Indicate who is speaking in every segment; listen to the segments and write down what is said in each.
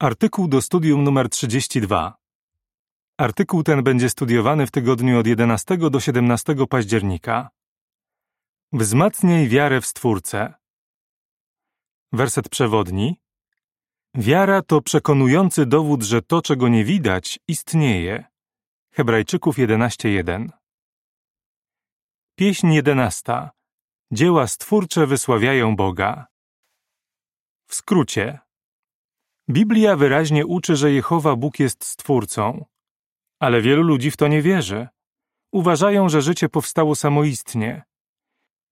Speaker 1: Artykuł do studium numer 32. Artykuł ten będzie studiowany w tygodniu od 11 do 17 października. Wzmacniaj wiarę w Stwórcę. Werset przewodni. Wiara to przekonujący dowód, że to, czego nie widać, istnieje. Hebrajczyków 11.1. Pieśń 11. Dzieła stwórcze wysławiają Boga. W skrócie. Biblia wyraźnie uczy, że Jehowa Bóg jest stwórcą. Ale wielu ludzi w to nie wierzy. Uważają, że życie powstało samoistnie.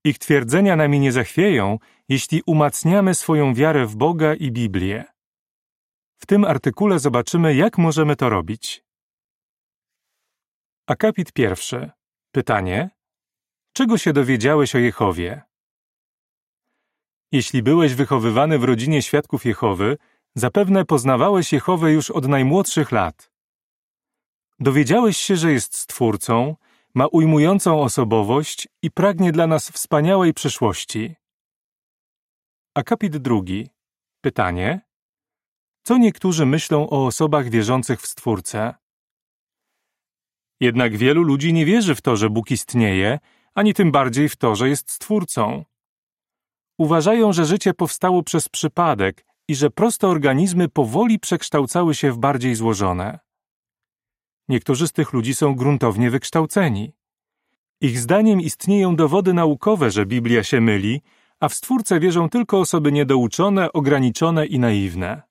Speaker 1: Ich twierdzenia nami nie zachwieją, jeśli umacniamy swoją wiarę w Boga i Biblię. W tym artykule zobaczymy, jak możemy to robić. Akapit pierwszy. Pytanie. Czego się dowiedziałeś o Jehowie? Jeśli byłeś wychowywany w rodzinie świadków Jehowy, zapewne poznawałeś Jehowę już od najmłodszych lat. Dowiedziałeś się, że jest Stwórcą, ma ujmującą osobowość i pragnie dla nas wspaniałej przyszłości. Akapit drugi. Pytanie. Co niektórzy myślą o osobach wierzących w Stwórcę? Jednak wielu ludzi nie wierzy w to, że Bóg istnieje, ani tym bardziej w to, że jest Stwórcą. Uważają, że życie powstało przez przypadek i że proste organizmy powoli przekształcały się w bardziej złożone. Niektórzy z tych ludzi są gruntownie wykształceni. Ich zdaniem istnieją dowody naukowe, że Biblia się myli, a w Stwórcę wierzą tylko osoby niedouczone, ograniczone i naiwne.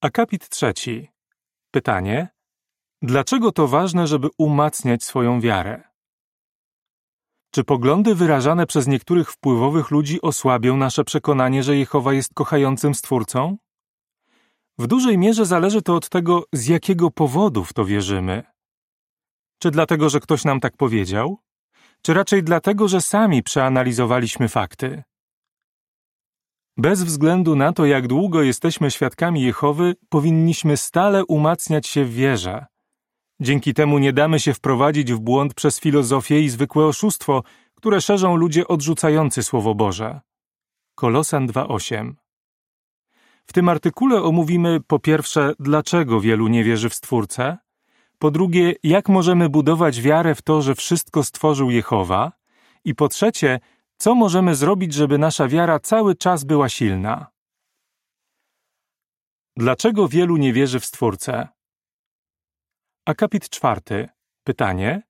Speaker 1: Akapit trzeci. Pytanie. Dlaczego to ważne, żeby umacniać swoją wiarę? Czy poglądy wyrażane przez niektórych wpływowych ludzi osłabią nasze przekonanie, że Jehowa jest kochającym Stwórcą? W dużej mierze zależy to od tego, z jakiego powodu w to wierzymy. Czy dlatego, że ktoś nam tak powiedział? Czy raczej dlatego, że sami przeanalizowaliśmy fakty? Bez względu na to, jak długo jesteśmy świadkami Jehowy, powinniśmy stale umacniać się w wierze. Dzięki temu nie damy się wprowadzić w błąd przez filozofię i zwykłe oszustwo, które szerzą ludzie odrzucający Słowo Boże. Kolosan 2:8 w tym artykule omówimy po pierwsze, dlaczego wielu nie wierzy w Stwórcę, po drugie, jak możemy budować wiarę w to, że wszystko stworzył Jehowa, i po trzecie, co możemy zrobić, żeby nasza wiara cały czas była silna. Dlaczego wielu nie wierzy w Stwórcę? Akapit czwarty. Pytanie.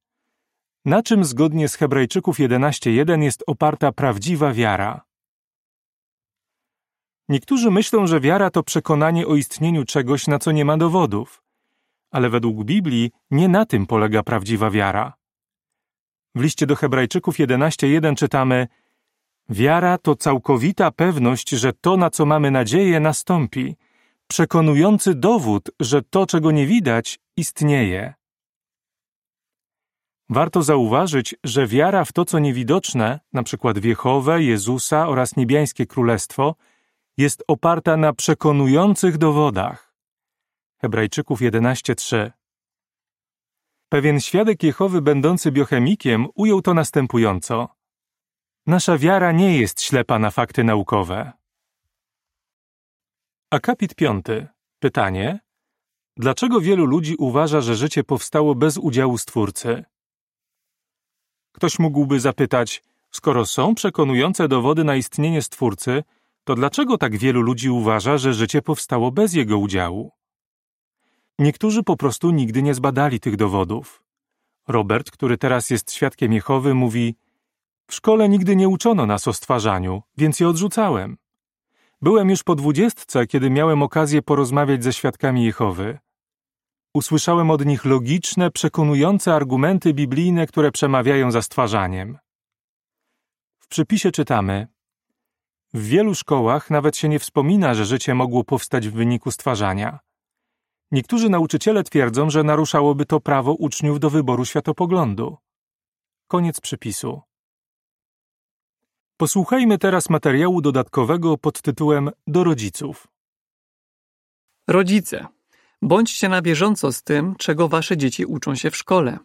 Speaker 1: Na czym zgodnie z Hebrajczyków 11.1 jest oparta prawdziwa wiara? Niektórzy myślą, że wiara to przekonanie o istnieniu czegoś, na co nie ma dowodów. Ale według Biblii nie na tym polega prawdziwa wiara. W liście do Hebrajczyków 11:1 czytamy: Wiara to całkowita pewność, że to, na co mamy nadzieję, nastąpi, przekonujący dowód, że to, czego nie widać, istnieje. Warto zauważyć, że wiara w to, co niewidoczne, np. w Jehowę, Jezusa oraz niebiańskie królestwo, jest oparta na przekonujących dowodach. Hebrajczyków 11:3 Pewien świadek Jehowy będący biochemikiem ujął to następująco. Nasza wiara nie jest ślepa na fakty naukowe. Akapit 5. Pytanie. Dlaczego wielu ludzi uważa, że życie powstało bez udziału Stwórcy? Ktoś mógłby zapytać, skoro są przekonujące dowody na istnienie Stwórcy, to dlaczego tak wielu ludzi uważa, że życie powstało bez jego udziału? Niektórzy po prostu nigdy nie zbadali tych dowodów. Robert, który teraz jest świadkiem Jehowy, mówi: W szkole nigdy nie uczono nas o stwarzaniu, więc je odrzucałem. Byłem już po dwudziestce, kiedy miałem okazję porozmawiać ze świadkami Jehowy. Usłyszałem od nich logiczne, przekonujące argumenty biblijne, które przemawiają za stwarzaniem. W przypisie czytamy: w wielu szkołach nawet się nie wspomina, że życie mogło powstać w wyniku stwarzania. Niektórzy nauczyciele twierdzą, że naruszałoby to prawo uczniów do wyboru światopoglądu. Koniec przypisu. Posłuchajmy teraz materiału dodatkowego pod tytułem Do rodziców.
Speaker 2: Rodzice, bądźcie na bieżąco z tym, czego wasze dzieci uczą się w szkole.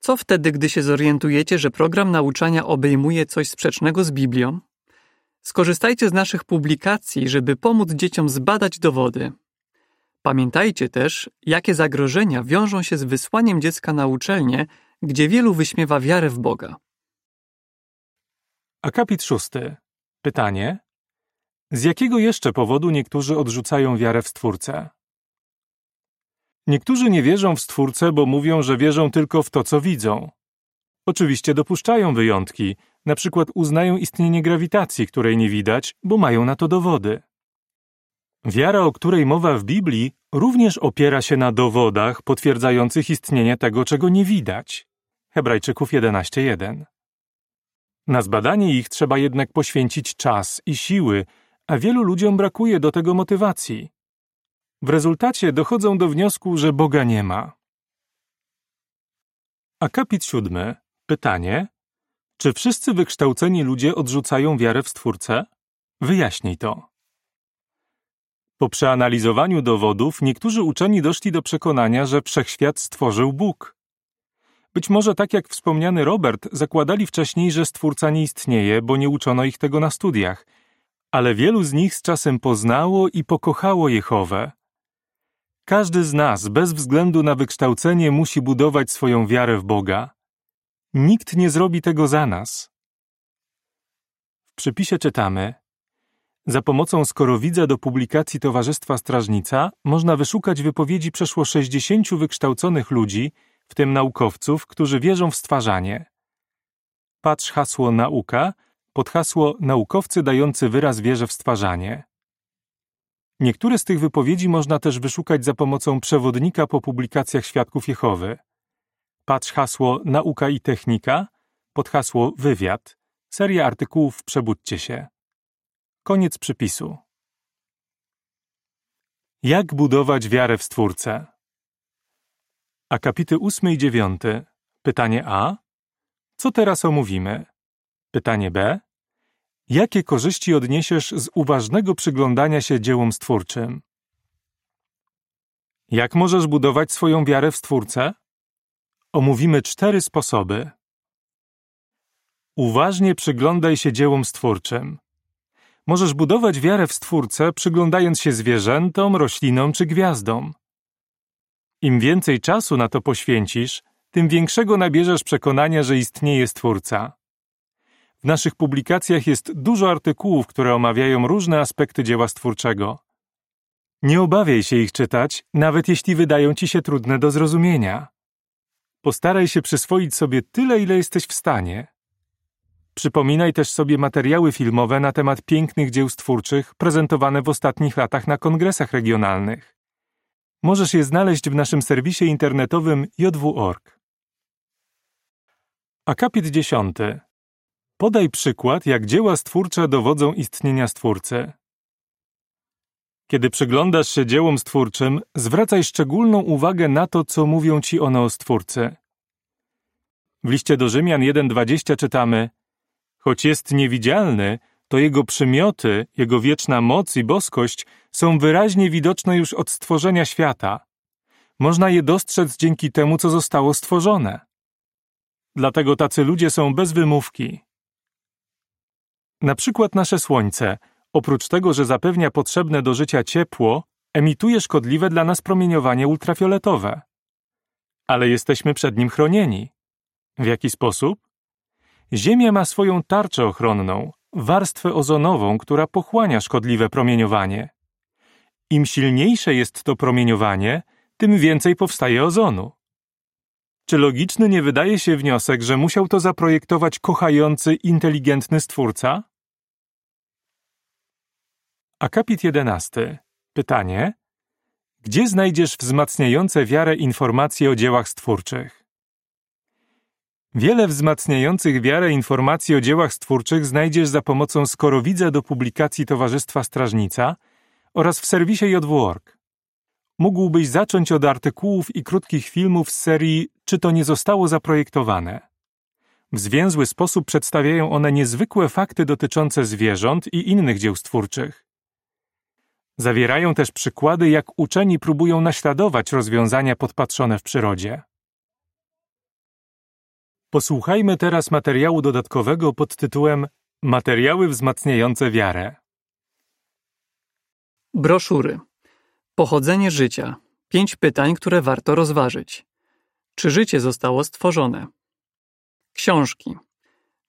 Speaker 2: Co wtedy, gdy się zorientujecie, że program nauczania obejmuje coś sprzecznego z Biblią? Skorzystajcie z naszych publikacji, żeby pomóc dzieciom zbadać dowody. Pamiętajcie też, jakie zagrożenia wiążą się z wysłaniem dziecka na uczelnię, gdzie wielu wyśmiewa wiarę w Boga.
Speaker 1: Akapit szósty. Pytanie. Z jakiego jeszcze powodu niektórzy odrzucają wiarę w Stwórcę? Niektórzy nie wierzą w Stwórcę, bo mówią, że wierzą tylko w to, co widzą. Oczywiście dopuszczają wyjątki, na przykład uznają istnienie grawitacji, której nie widać, bo mają na to dowody. Wiara, o której mowa w Biblii, również opiera się na dowodach potwierdzających istnienie tego, czego nie widać. Hebrajczyków 11:1. Na zbadanie ich trzeba jednak poświęcić czas i siły, a wielu ludziom brakuje do tego motywacji. W rezultacie dochodzą do wniosku, że Boga nie ma. Akapit siódmy. Pytanie. Czy wszyscy wykształceni ludzie odrzucają wiarę w Stwórcę? Wyjaśnij to. Po przeanalizowaniu dowodów niektórzy uczeni doszli do przekonania, że wszechświat stworzył Bóg. Być może tak jak wspomniany Robert, zakładali wcześniej, że Stwórca nie istnieje, bo nie uczono ich tego na studiach, ale wielu z nich z czasem poznało i pokochało Jehowę. Każdy z nas, bez względu na wykształcenie, musi budować swoją wiarę w Boga. Nikt nie zrobi tego za nas. W przypisie czytamy: Za pomocą skorowidza do publikacji Towarzystwa Strażnica można wyszukać wypowiedzi przeszło 60 wykształconych ludzi, w tym naukowców, którzy wierzą w stwarzanie. Patrz hasło nauka pod hasło naukowcy dający wyraz wierze w stwarzanie. Niektóre z tych wypowiedzi można też wyszukać za pomocą przewodnika po publikacjach Świadków Jehowy. Patrz hasło Nauka i technika pod hasło Wywiad. Seria artykułów Przebudźcie się. Koniec przypisu. Jak budować wiarę w Stwórcę? Akapity 8 i 9. Pytanie A. Co teraz omówimy? Pytanie B. Jakie korzyści odniesiesz z uważnego przyglądania się dziełom stwórczym? Jak możesz budować swoją wiarę w Stwórcę? Omówimy cztery sposoby. Uważnie przyglądaj się dziełom stwórczym. Możesz budować wiarę w Stwórcę, przyglądając się zwierzętom, roślinom czy gwiazdom. Im więcej czasu na to poświęcisz, tym większego nabierzesz przekonania, że istnieje Stwórca. W naszych publikacjach jest dużo artykułów, które omawiają różne aspekty dzieła stwórczego. Nie obawiaj się ich czytać, nawet jeśli wydają ci się trudne do zrozumienia. Postaraj się przyswoić sobie tyle, ile jesteś w stanie. Przypominaj też sobie materiały filmowe na temat pięknych dzieł stwórczych prezentowane w ostatnich latach na kongresach regionalnych. Możesz je znaleźć w naszym serwisie internetowym jw.org. Akapit 10. Podaj przykład, jak dzieła stwórcze dowodzą istnienia Stwórcy. Kiedy przyglądasz się dziełom stwórczym, zwracaj szczególną uwagę na to, co mówią ci one o Stwórcy. W liście do Rzymian 1:20 czytamy: Choć jest niewidzialny, to jego przymioty, jego wieczna moc i boskość są wyraźnie widoczne już od stworzenia świata. Można je dostrzec dzięki temu, co zostało stworzone. Dlatego tacy ludzie są bez wymówki. Na przykład nasze Słońce, oprócz tego, że zapewnia potrzebne do życia ciepło, emituje szkodliwe dla nas promieniowanie ultrafioletowe. Ale jesteśmy przed nim chronieni. W jaki sposób? Ziemia ma swoją tarczę ochronną, warstwę ozonową, która pochłania szkodliwe promieniowanie. Im silniejsze jest to promieniowanie, tym więcej powstaje ozonu. Czy logiczny nie wydaje się wniosek, że musiał to zaprojektować kochający, inteligentny stwórca? Akapit 11. Pytanie: Gdzie znajdziesz wzmacniające wiarę informacje o dziełach stwórczych? Wiele wzmacniających wiarę informacji o dziełach stwórczych znajdziesz za pomocą skorowidza do publikacji Towarzystwa Strażnica oraz w serwisie jw.org. Mógłbyś zacząć od artykułów i krótkich filmów z serii Czy to nie zostało zaprojektowane? W zwięzły sposób przedstawiają one niezwykłe fakty dotyczące zwierząt i innych dzieł stwórczych. Zawierają też przykłady, jak uczeni próbują naśladować rozwiązania podpatrzone w przyrodzie. Posłuchajmy teraz materiału dodatkowego pod tytułem Materiały wzmacniające wiarę.
Speaker 2: Broszury. Pochodzenie życia. Pięć pytań, które warto rozważyć. Czy życie zostało stworzone? Książki.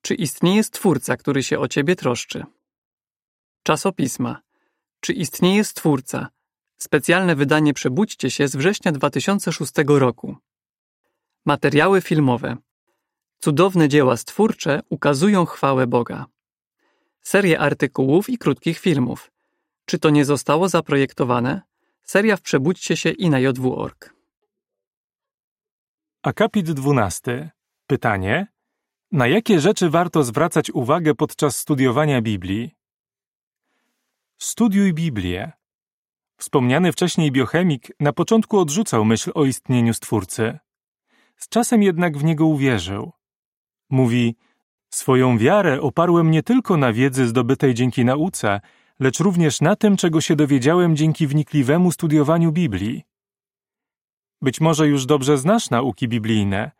Speaker 2: Czy istnieje stwórca, który się o ciebie troszczy? Czasopisma. Czy istnieje stwórca? Specjalne wydanie Przebudźcie się z września 2006 roku. Materiały filmowe. Cudowne dzieła stwórcze ukazują chwałę Boga. Serie artykułów i krótkich filmów. Czy to nie zostało zaprojektowane? Seria w Przebudźcie się i na jw.org.
Speaker 1: Akapit 12. Pytanie: Na jakie rzeczy warto zwracać uwagę podczas studiowania Biblii? Studiuj Biblię. Wspomniany wcześniej biochemik na początku odrzucał myśl o istnieniu Stwórcy. Z czasem jednak w niego uwierzył. Mówi: Swoją wiarę oparłem nie tylko na wiedzy zdobytej dzięki nauce, lecz również na tym, czego się dowiedziałem dzięki wnikliwemu studiowaniu Biblii. Być może już dobrze znasz nauki biblijne,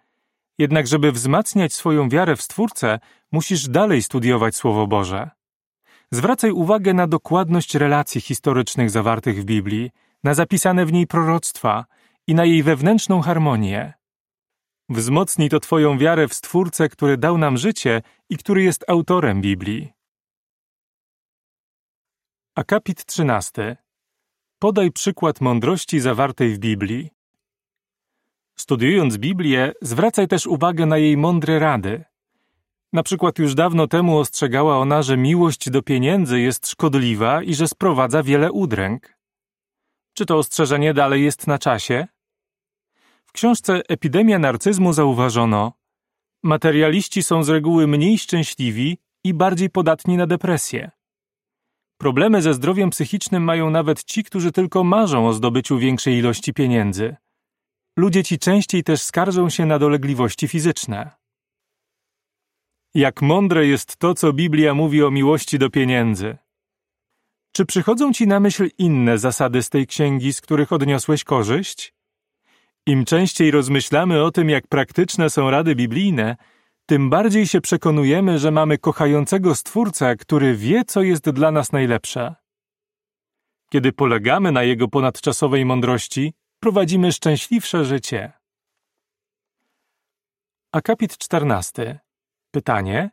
Speaker 1: jednak żeby wzmacniać swoją wiarę w Stwórcę, musisz dalej studiować Słowo Boże. Zwracaj uwagę na dokładność relacji historycznych zawartych w Biblii, na zapisane w niej proroctwa i na jej wewnętrzną harmonię. Wzmocni to Twoją wiarę w Stwórcę, który dał nam życie i który jest autorem Biblii. Akapit 13. Podaj przykład mądrości zawartej w Biblii. Studiując Biblię, zwracaj też uwagę na jej mądre rady. Na przykład już dawno temu ostrzegała ona, że miłość do pieniędzy jest szkodliwa i że sprowadza wiele udręk. Czy to ostrzeżenie dalej jest na czasie? Książce Epidemia narcyzmu zauważono, materialiści są z reguły mniej szczęśliwi i bardziej podatni na depresję. Problemy ze zdrowiem psychicznym mają nawet ci, którzy tylko marzą o zdobyciu większej ilości pieniędzy. Ludzie ci częściej też skarżą się na dolegliwości fizyczne. Jak mądre jest to, co Biblia mówi o miłości do pieniędzy. Czy przychodzą ci na myśl inne zasady z tej księgi, z których odniosłeś korzyść? Im częściej rozmyślamy o tym, jak praktyczne są rady biblijne, tym bardziej się przekonujemy, że mamy kochającego Stwórcę, który wie, co jest dla nas najlepsze. Kiedy polegamy na Jego ponadczasowej mądrości, prowadzimy szczęśliwsze życie. Akapit 14. Pytanie: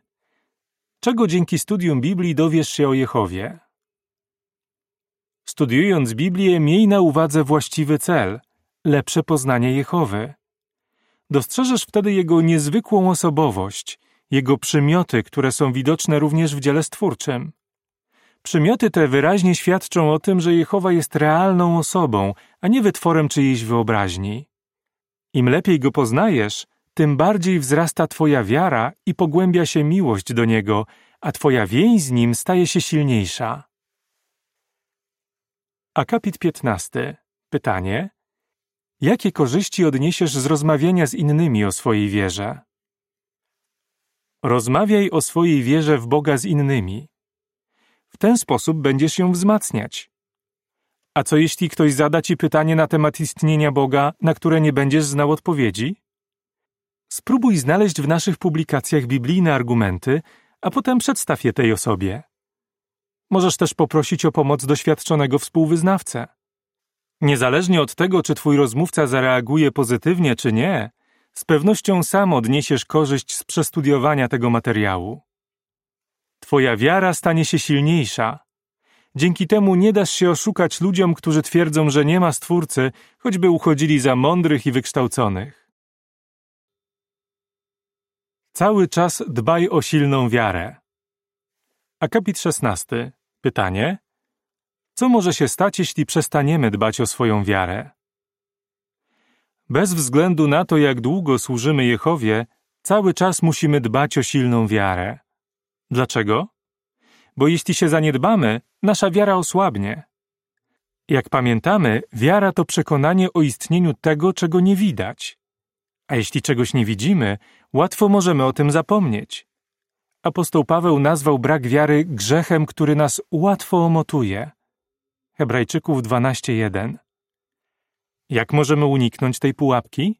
Speaker 1: Czego dzięki studium Biblii dowiesz się o Jehowie? Studiując Biblię, miej na uwadze właściwy cel lepsze poznanie Jehowy. Dostrzeżesz wtedy jego niezwykłą osobowość, jego przymioty, które są widoczne również w dziele stwórczym. Przymioty te wyraźnie świadczą o tym, że Jehowa jest realną osobą, a nie wytworem czyjejś wyobraźni. Im lepiej go poznajesz, tym bardziej wzrasta Twoja wiara i pogłębia się miłość do Niego, a Twoja więź z Nim staje się silniejsza. Akapit 15. Pytanie: Jakie korzyści odniesiesz z rozmawiania z innymi o swojej wierze? Rozmawiaj o swojej wierze w Boga z innymi. W ten sposób będziesz ją wzmacniać. A co jeśli ktoś zada ci pytanie na temat istnienia Boga, na które nie będziesz znał odpowiedzi? Spróbuj znaleźć w naszych publikacjach biblijne argumenty, a potem przedstaw je tej osobie. Możesz też poprosić o pomoc doświadczonego współwyznawcę. Niezależnie od tego, czy twój rozmówca zareaguje pozytywnie czy nie, z pewnością sam odniesiesz korzyść z przestudiowania tego materiału. Twoja wiara stanie się silniejsza. Dzięki temu nie dasz się oszukać ludziom, którzy twierdzą, że nie ma stwórcy, choćby uchodzili za mądrych i wykształconych. Cały czas dbaj o silną wiarę. Akapit 16. Pytanie: Co może się stać, jeśli przestaniemy dbać o swoją wiarę? Bez względu na to, jak długo służymy Jehowie, cały czas musimy dbać o silną wiarę. Dlaczego? Bo jeśli się zaniedbamy, nasza wiara osłabnie. Jak pamiętamy, wiara to przekonanie o istnieniu tego, czego nie widać. A jeśli czegoś nie widzimy, łatwo możemy o tym zapomnieć. Apostoł Paweł nazwał brak wiary grzechem, który nas łatwo omotuje. Hebrajczyków 12:1. Jak możemy uniknąć tej pułapki?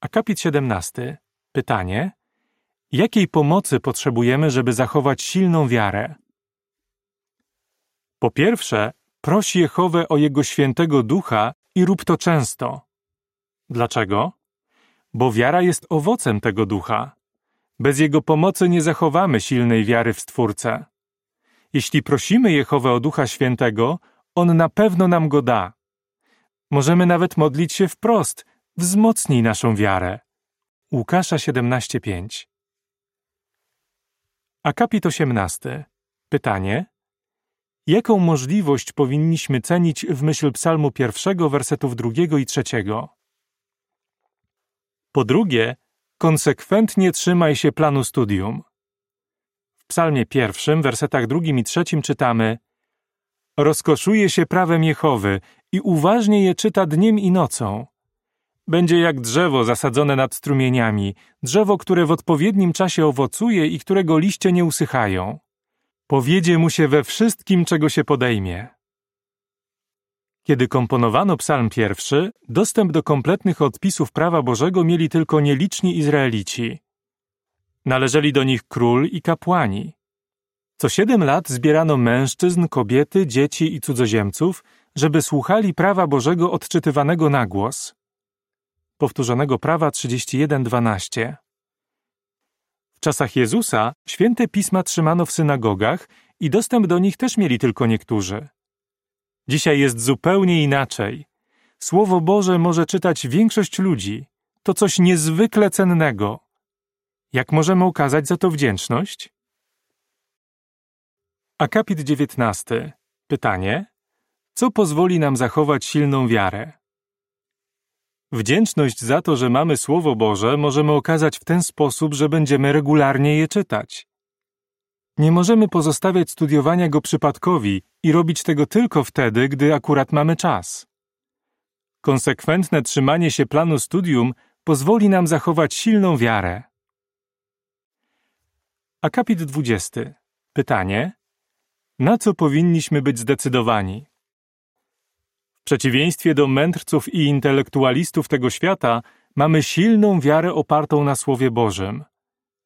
Speaker 1: Akapit 17. Pytanie: Jakiej pomocy potrzebujemy, żeby zachować silną wiarę? Po pierwsze, proś Jehowę o Jego świętego ducha i rób to często. Dlaczego? Bo wiara jest owocem tego ducha. Bez Jego pomocy nie zachowamy silnej wiary w Stwórcę. Jeśli prosimy Jehowę o Ducha Świętego, On na pewno nam go da. Możemy nawet modlić się wprost, wzmocnij naszą wiarę. Łukasza 17:5 Akapit 18. Pytanie: Jaką możliwość powinniśmy cenić w myśl psalmu pierwszego, wersetów drugiego i trzeciego? Po drugie, konsekwentnie trzymaj się planu studium. Psalmie pierwszym, wersetach drugim i trzecim czytamy Rozkoszuje się prawem Jehowy i uważnie je czyta dniem i nocą. Będzie jak drzewo zasadzone nad strumieniami, drzewo, które w odpowiednim czasie owocuje i którego liście nie usychają. Powiedzie mu się we wszystkim, czego się podejmie. Kiedy komponowano psalm pierwszy, dostęp do kompletnych odpisów prawa Bożego mieli tylko nieliczni Izraelici. Należeli do nich król i kapłani. Co siedem lat zbierano mężczyzn, kobiety, dzieci i cudzoziemców, żeby słuchali prawa Bożego odczytywanego na głos. Powtórzonego prawa 31:12. W czasach Jezusa święte pisma trzymano w synagogach i dostęp do nich też mieli tylko niektórzy. Dzisiaj jest zupełnie inaczej. Słowo Boże może czytać większość ludzi. To coś niezwykle cennego. Jak możemy okazać za to wdzięczność? Akapit 19. Pytanie: Co pozwoli nam zachować silną wiarę? Wdzięczność za to, że mamy Słowo Boże, możemy okazać w ten sposób, że będziemy regularnie je czytać. Nie możemy pozostawiać studiowania go przypadkowi i robić tego tylko wtedy, gdy akurat mamy czas. Konsekwentne trzymanie się planu studium pozwoli nam zachować silną wiarę. Akapit 20. Pytanie: Na co powinniśmy być zdecydowani? W przeciwieństwie do mędrców i intelektualistów tego świata, mamy silną wiarę opartą na Słowie Bożym.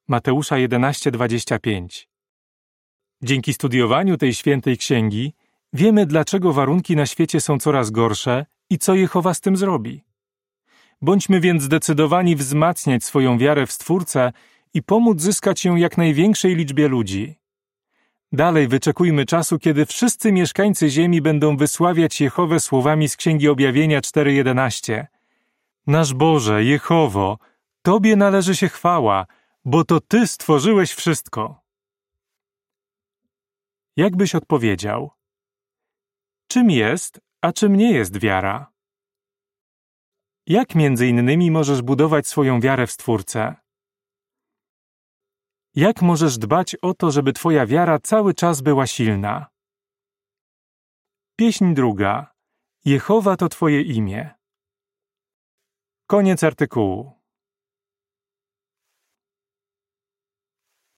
Speaker 1: Mateusza 11:25. Dzięki studiowaniu tej świętej księgi wiemy, dlaczego warunki na świecie są coraz gorsze i co Jehowa z tym zrobi. Bądźmy więc zdecydowani wzmacniać swoją wiarę w Stwórcę i pomóc zyskać ją jak największej liczbie ludzi. Dalej wyczekujmy czasu, kiedy wszyscy mieszkańcy ziemi będą wysławiać Jehowę słowami z Księgi Objawienia 4.11. Nasz Boże, Jehowo, Tobie należy się chwała, bo to Ty stworzyłeś wszystko. Jak byś odpowiedział? Czym jest, a czym nie jest wiara? Jak między innymi możesz budować swoją wiarę w Stwórcę? Jak możesz dbać o to, żeby Twoja wiara cały czas była silna? Pieśń druga. Jehowa to Twoje imię. Koniec artykułu.